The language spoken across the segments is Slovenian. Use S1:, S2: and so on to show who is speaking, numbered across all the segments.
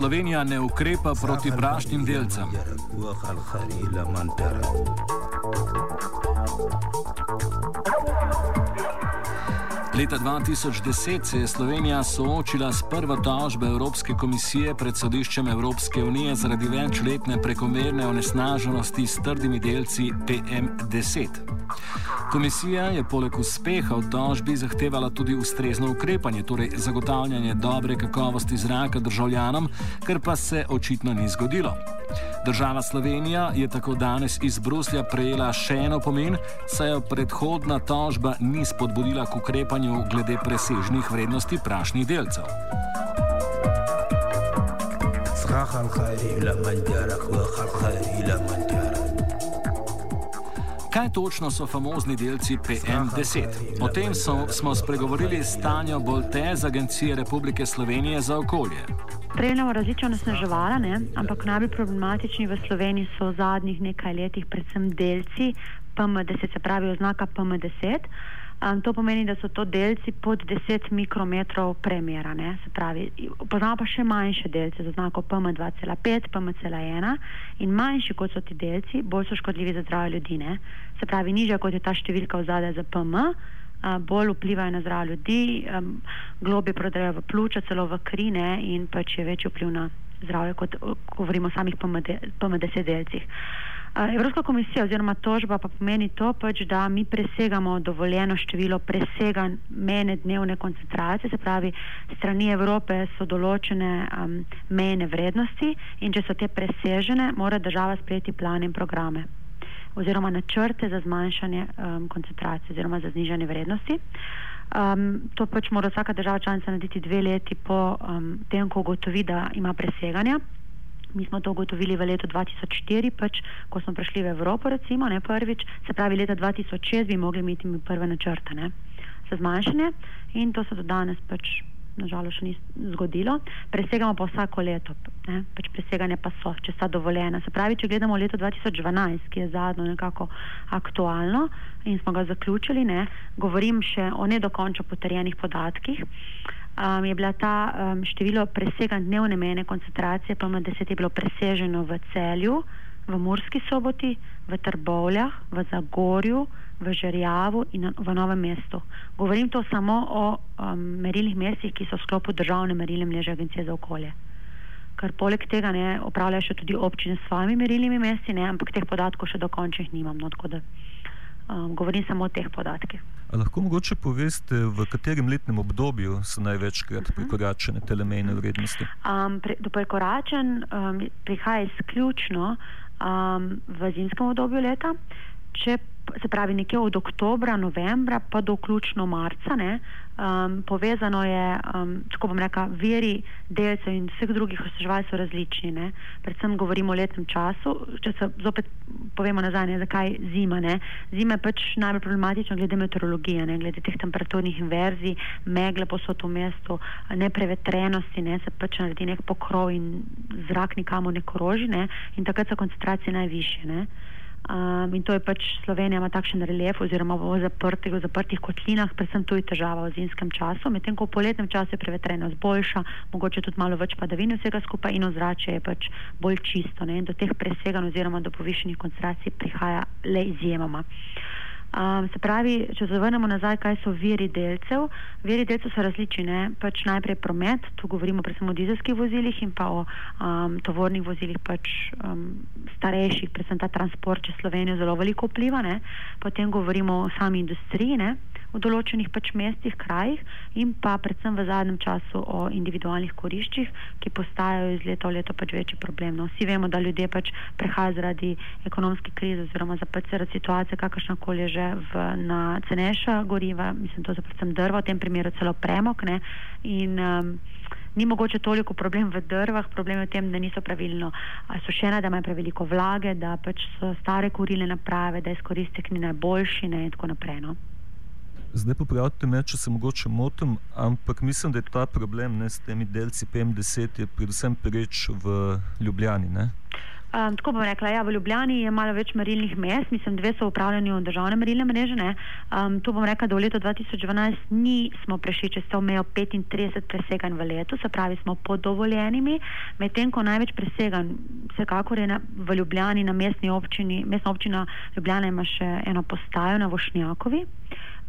S1: Slovenija ne ukrepa proti prašnim delcem. Leta 2010 se je Slovenija soočila s prvo tožbo Evropske komisije pred sodiščem Evropske unije zaradi večletne prekomerne onesnaženosti s trdimi delci PM10. Komisija je poleg uspeha v tožbi zahtevala tudi ustrezno ukrepanje, torej zagotavljanje dobre kakovosti zraka državljanom, kar pa se očitno ni zgodilo. Država Slovenija je tako danes iz Bruslja prejela še eno pomen, saj jo predhodna tožba ni spodbudila k ukrepanju glede presežnih vrednosti prašnih delcev. Kaj točno so famozni delci PM10? O tem so, smo spregovorili s Tanjo Bolte z Agencije Republike Slovenije za okolje.
S2: Spremljamo različne onesnaževala, ampak najbolj problematični v Sloveniji so v zadnjih nekaj letih predvsem delci PM10, se pravi oznaka PM10. Um, to pomeni, da so to delci pod 10 mikrometrov premjera. Poznamo pa še manjše delce z oznako PM2,5, PM1 in manjši kot so ti delci, bolj so škodljivi za zdravje ljudi. Ne? Se pravi, nižja kot je ta številka v zadaj za PM, uh, bolj vplivajo na zdravje ljudi, um, globje prodajo v pljuča, celo v krine in pač je večji vpliv na zdravje, kot govorimo o samih PM10 delcih. Evropska komisija oziroma tožba pa pomeni to, pač, da mi presegamo dovoljeno število preseganj mene dnevne koncentracije, se pravi, strani Evrope so določene um, mejne vrednosti in če so te presežene, mora država sprejeti plane in programe oziroma načrte za zmanjšanje um, koncentracije oziroma za znižanje vrednosti. Um, to pač mora vsaka država članica narediti dve leti po um, tem, ko ugotovi, da ima preseganja. Mi smo to ugotovili v letu 2004, pač, ko smo prišli v Evropo, recimo, ne prvič, se pravi, leta 2006 bi mogli imeti prve načrte ne, za zmanjšanje in to se do danes pač nažalost še ni zgodilo. Presegamo pa vsako leto, ne, pač preseganje pa so, če sta dovoljena. Se pravi, če gledamo leto 2012, ki je zadnjo nekako aktualno in smo ga zaključili, ne, govorim še o nedokončno potrjenih podatkih um, je bila ta um, število preseganj dnevne mene koncentracije, pa ima deset je bilo preseženo v celju, v Murski soboti, v Trbovljah, v Zagorju, v Žerjavu in v Novem mestu. Govorim to samo o um, merilnih mestih, ki so v sklopu državne merilne mreže Agencije za okolje. Ker poleg tega ne upravljajo še tudi občine s svojimi merilnimi mesti, ne, ampak teh podatkov še dokončnih nimam. No, um, govorim samo o teh podatkih.
S3: A lahko mogoče poveste, v katerem letnem obdobju so največkrat mhm. prekoračene te mejne vrednosti?
S2: Um, pre, do prekoračen um, prihaja izključno um, v zimskem obdobju leta. Če se pravi nekje od oktobra, novembra pa do vključno marca. Ne, um, povezano je, um, tako bom rekla, veri delcev in vseh drugih osveževal so različni. Ne. Predvsem govorimo o letnem času. Če se zopet povemo nazaj, ne, zakaj zima. Ne. Zima je pač najbolj problematična glede meteorologije, ne, glede teh temperaturnih inverzij, megle posod v mestu, neprevetrenosti, ne, se pač naredi nek pokrov in zrak nikamo ne koroži ne, in takrat so koncentracije najviše. Ne. Um, in to je pač Slovenija, ima takšen relief, oziroma v zaprtih, v zaprtih kotlinah, predvsem tu je težava v zimskem času, medtem ko v poletnem času je prevetrenost boljša, mogoče tudi malo več padavin vsega skupaj in ozračje je pač bolj čisto. Ne? In do teh preseganj oziroma do povišenih koncentracij prihaja le izjemoma. Um, se pravi, če se vrnemo nazaj, kaj so viri delcev. Viri delcev so različni. Pač najprej promet, tu govorimo predvsem o dizelskih vozilih in pa o um, tovornih vozilih, pač um, starejših, predvsem ta transport čez Slovenijo zelo veliko vpliva. Ne? Potem govorimo o sami industriji. Ne? V določenih pač mestih, krajih in pa predvsem v zadnjem času o individualnih koriščih, ki postajajo iz leta v leto pač večji problem. No, vsi vemo, da ljudje pač prehajajo zaradi ekonomske krize oziroma za pač zaradi situacije, kakršna koli je že v, na cenejša goriva, mislim, to je predvsem drvo, v tem primeru celo premok. Ne, in, um, Ni mogoče toliko problem v drvah, problem je v tem, da niso pravilno sušene, da imajo preveliko vlage, da pač so stare kurilne naprave, da izkoristek ni najboljši ne, in tako naprej. No.
S3: Zdaj popravite me, če se mogoče motim, ampak mislim, da je ta problem ne, s temi delci PM10 predvsem preč v Ljubljani. Ne?
S2: Um, tako bom rekla, ja, v Ljubljani je malo več merilnih mest, mislim, dve so v državne merilne mreže. Um, to bom rekla, da v letu 2012 nismo prešli čez to mejo 35 preseganj v letu, se pravi, smo pod dovoljenimi, medtem ko največ preseganj, vsekakor je na, v Ljubljani na mestni občini, mestna občina Ljubljana ima še eno postajo na Vošnjakovi.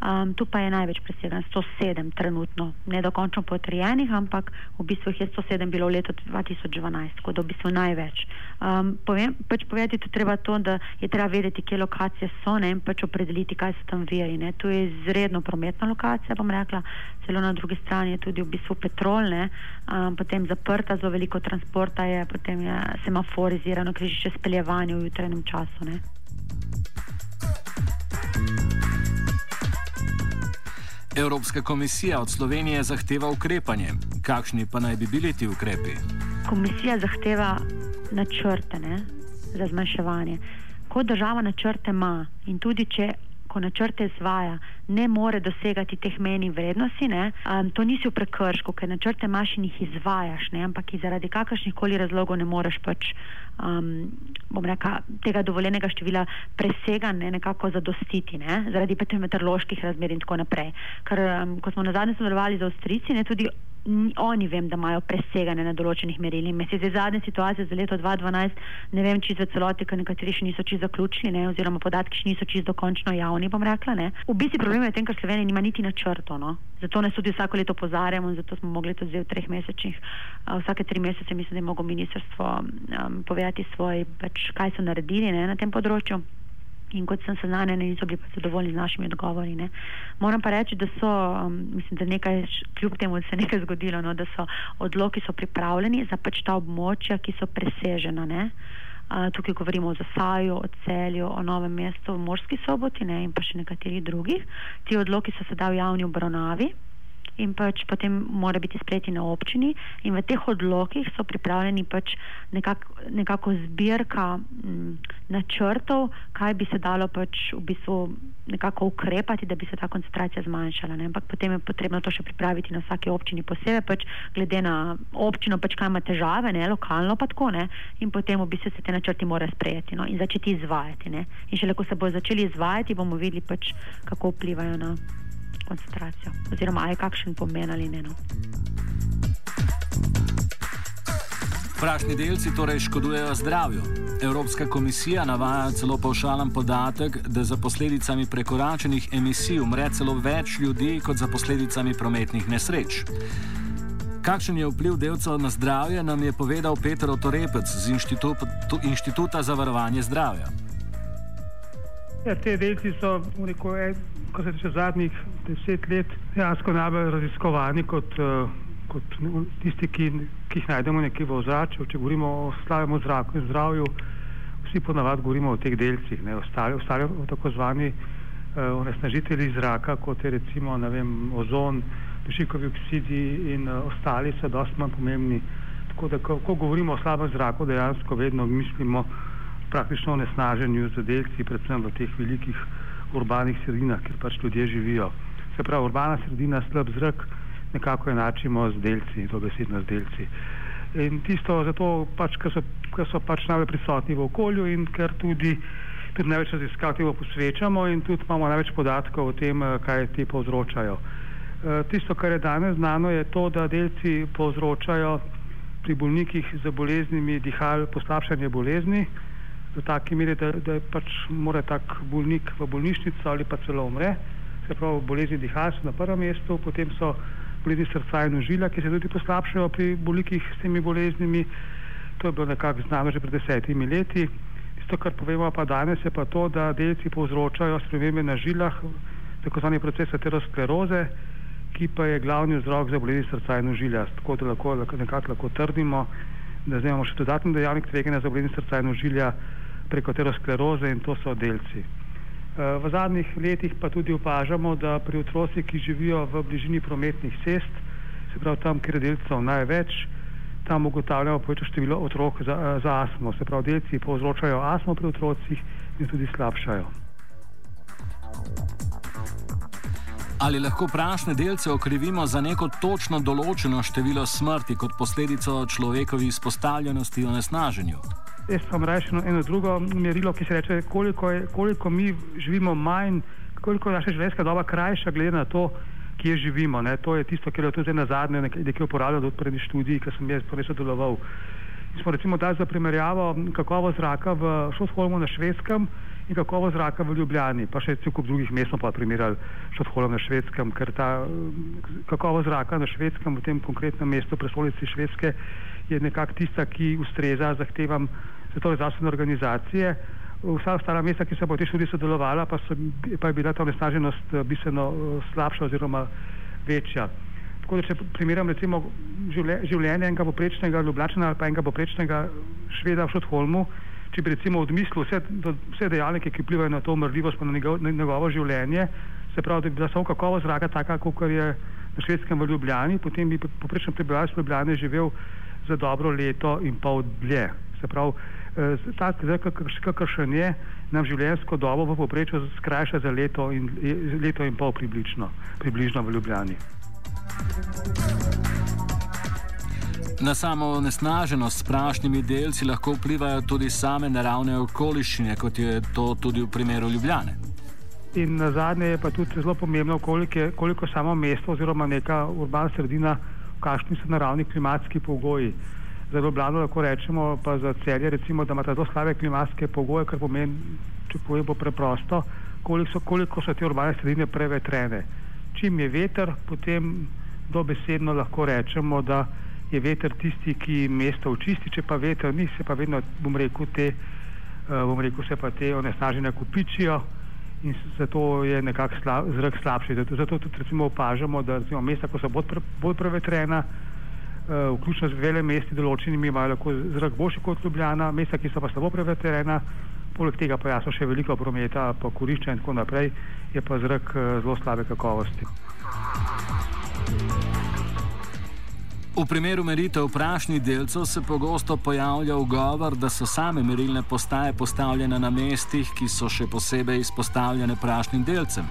S2: Um, tu pa je največ presegan, 107 trenutno, ne dokončno potrjenih, ampak v bistvu jih je 107 bilo v letu 2012, tako da v bistvu največ. Um, povem, pač povedati tu treba to, da je treba vedeti, kje lokacije so ne, in pač opredeliti, kaj so tam viri. Ne. Tu je izredno prometna lokacija, bom rekla, celo na drugi strani je tudi v bistvu petrolne, um, potem zaprta, zelo veliko transporta je, potem je semaforizirano križišče speljevanja v jutranjem času. Ne.
S1: Evropska komisija od Slovenije zahteva ukrepanje. Kakšni pa naj bi bili ti ukrepi?
S2: Komisija zahteva načrte ne, za zmanjševanje. Ko država načrte ima in tudi če ko načrte izvaja, ne more dosegati teh menjih vrednosti, ne, um, to nisi v prekršku, ker načrte imaš in jih izvajaš, ne, ampak zaradi kakršnih koli razlogov ne moreš pač um, reka, tega dovoljenega števila preseganja nekako zadostiti, ne, zaradi meteoroloških razmer in tako naprej. Ker um, ko smo na zadnje sodelovali z Avstrijci, ne tudi oni vem, da imajo presegane na določenih merilih. Mesec je zadnja situacija za leto 2012, ne vem čisto celoti, ker nekateri še niso čisto zaključili, ne, oziroma podatki še niso čisto dokončno javni, bom rekla. Ne. V bistvu problem je v tem, ker Slovenija nima niti načrto. No. Zato nas tudi vsako leto pozarjamo in zato smo mogli to zdaj v treh mesecih. Vsake tri mesece mislim, da je moglo ministrstvo um, povedati svoj, pač, kaj so naredili ne, na tem področju in kot sem seznanjena, niso bili zadovoljni z našimi odgovori. Ne. Moram pa reči, da so, um, mislim, da nekaj, kljub temu, da se je nekaj zgodilo, no, da so odloki so pripravljeni za pač ta območja, ki so presežena. Ne. Uh, tukaj govorimo o Zasaju, o Celju, o Novem mestu, o Morski soboti ne, in pa še nekaterih drugih. Ti odloki so sedaj v javni obravnavi in pač potem mora biti sprejeti na občini. In v teh odlokih so pripravljeni pač nekak, nekako zbirka m, mm, načrtov, kaj bi se dalo pač v bistvu nekako ukrepati, da bi se ta koncentracija zmanjšala. Ne? Ampak potem je potrebno to še pripraviti na vsaki občini posebej, pač glede na občino, pač kaj ima težave, ne? lokalno pa tako. Ne? In potem v bistvu se te načrti mora sprejeti no? in začeti izvajati. Ne? In šele ko se bo začeli izvajati, bomo videli pač, kako vplivajo na koncentracijo, oziroma je kakšen pomen ali ne. No.
S1: Prašni delci torej škodujejo zdravju. Evropska komisija navaja celo povšalen podatek, da za posledicami prekoračenih emisij umre celo več ljudi kot za posledicami prometnih nesreč. Kakšen je vpliv delcev na zdravje, nam je povedal Petr Otorepec z Inštituta, Inštituta za varovanje zdravja.
S4: Ja, te delci so, rekel, ko se tiče zadnjih deset let, dejansko najbolj raziskovani kot, uh, kot tisti, ki, ki jih najdemo nekje v ozračju. Če govorimo o slavem zraku in zdravju, vsi ponavadi govorimo o teh delcih, ne, ostali, ostali o tako zvani uh, onesnažitelji zraka, kot je recimo vem, ozon, dušikovi oksidi in uh, ostali so dosti manj pomembni. Tako da, ko, ko govorimo o slabem zraku, dejansko vedno mislimo praktično o nesnaženju z delci, predvsem v teh velikih urbanih sredinah, kjer pač ljudje živijo. Se pravi, urbana sredina, slab zrak, nekako enačimo z delci, to besedno z delci. In tisto zato, pač, ker, so, ker so pač najbolj prisotni v okolju in ker tudi, tudi največ raziskav temu posvečamo in tudi imamo največ podatkov o tem, eh, kaj ti povzročajo. E, tisto, kar je danes znano, je to, da delci povzročajo pri bolnikih z boleznimi dihal poslabšanje bolezni, do take mere, da, da pač mora tak bolnik v bolnišnico ali pa celo umre. Se pravi, bolezni dihal so na prvem mestu, potem so bolezni srca in ožilja, ki se tudi poslabšajo pri bolnikih s temi boleznimi. To je bilo nekako znano že pred desetimi leti. Isto, kar povemo pa danes, je pa to, da delci povzročajo spremembe na žilah, tako zvani proces ateroskleroze, ki pa je glavni vzrok za bolezni srca in ožilja. Tako da lahko nekako lahko trdimo, da zdaj imamo še dodatni dejavnik tveganja za bolezni srca in ožilja preko teroskleroze in to so delci. Eh, v zadnjih letih pa tudi opažamo, da pri otrocih, ki živijo v bližini prometnih cest, se pravi tam, kjer je delcev največ, tam ugotavljamo povečano število otrok za, eh, za astmo. Se pravi, delci povzročajo astmo pri otrocih in tudi slabšajo.
S1: Ali lahko prašne delce okrivimo za neko točno določeno število smrti kot posledico človekovi izpostavljenosti onesnaženju?
S4: Jaz sem rekel eno, eno drugo merilo, ki se reče, koliko, je, koliko mi živimo manj, koliko je naša življenjska doba krajša, glede na to, kje živimo. Ne. To je tisto, kar je tudi na zadnje nekaj uporabljalo od prednjih študij, ki sem jaz torej sodeloval. Smo recimo dali za primerjavo kakovo zraka v Šotholmu na švedskem in kakovo zraka v Ljubljani, pa še cel kup drugih mest smo pa primerjali Šotholm na švedskem, ker ta kakovo zraka na švedskem v tem konkretnem mestu, prestolnici švedske, je nekako tista, ki ustreza zahtevam Svetovne zdravstvene organizacije. Vsa ostala mesta, ki so po tej študiji sodelovala, pa, so, pa je bila ta onesnaženost eh, bistveno eh, slabša oziroma večja. Tako da, če primerjam recimo življenje enega poprečnega Ljubljana ali pa enega poprečnega Šveda v Šotholmu, če bi recimo odmislil vse, vse dejavnike, ki vplivajo na to umrljivost, pa na njegovo, na njegovo življenje, se pravi, da bi bila samo kakovost zraka taka, kot je na švedskem v Ljubljani, potem bi poprečen prebivalec Ljubljane živel za dobro leto in pol dlje. Se pravi, Eh, ta zrak, kakršen je, nam življenjsko dobo v poprečju skrajša za leto in, leto in pol približno, približno v Ljubljani.
S1: Na samo onesnaženost s prašnimi delci lahko vplivajo tudi same naravne okoliščine, kot je to tudi v primeru Ljubljane.
S4: In na zadnje je pa tudi zelo pomembno, koliko, koliko samo mesto oziroma neka urbana sredina, kakšni so naravni klimatski pogoji za Ljubljano lahko rečemo, pa za celje, recimo, da imate zelo slabe klimatske pogoje, kar pomeni, če povem po preprosto, koliko so, koliko so te urbane sredine prevetrene. Čim je veter, potem dobesedno lahko rečemo, da je veter tisti, ki mesto očisti, če pa veter ni, se pa vedno, bom rekel, te, uh, bom rekel, se pa te onesnaženja kupičijo in zato je nekako sla, zrak slabši. Zato, zato tudi recimo opažamo, da recimo mesta, ko so bolj, pre, bolj prevetrena, uh, vključno z vele mesti določenimi, imajo lahko zrak boljši kot Ljubljana, mesta, ki so pa slabo preveterena, poleg tega pa jasno še veliko prometa, pa kurišča in tako naprej, je pa zrak uh, zelo slabe kakovosti.
S1: V primeru meritev prašnih delcev se pogosto pojavlja ugovor, da so same merilne postaje postavljene na mestih, ki so še posebej izpostavljene prašnim delcem.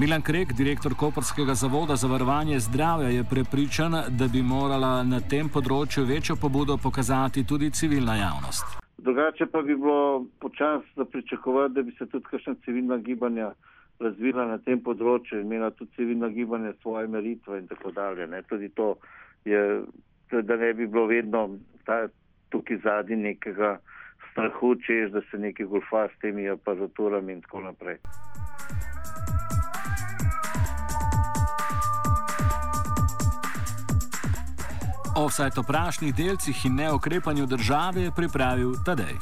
S1: Milan Krek, direktor Koperskega zavoda za varovanje zdravja, je prepričan, da bi morala na tem področju večjo pobudo pokazati tudi civilna javnost.
S5: Drugače pa bi bilo počasno pričakovati, da bi se tudi kakšna civilna gibanja razvila na tem področju in imela tudi civilna gibanja svoje meritve in tako dalje. Ne? Tudi to je, da ne bi bilo vedno ta, tukaj zadnji nekega strahu, češ, da se neki golfa s temi aparaturami in tako naprej.
S1: O vsaj to prašnih delcih in neokrepanju države je pripravil Tadej.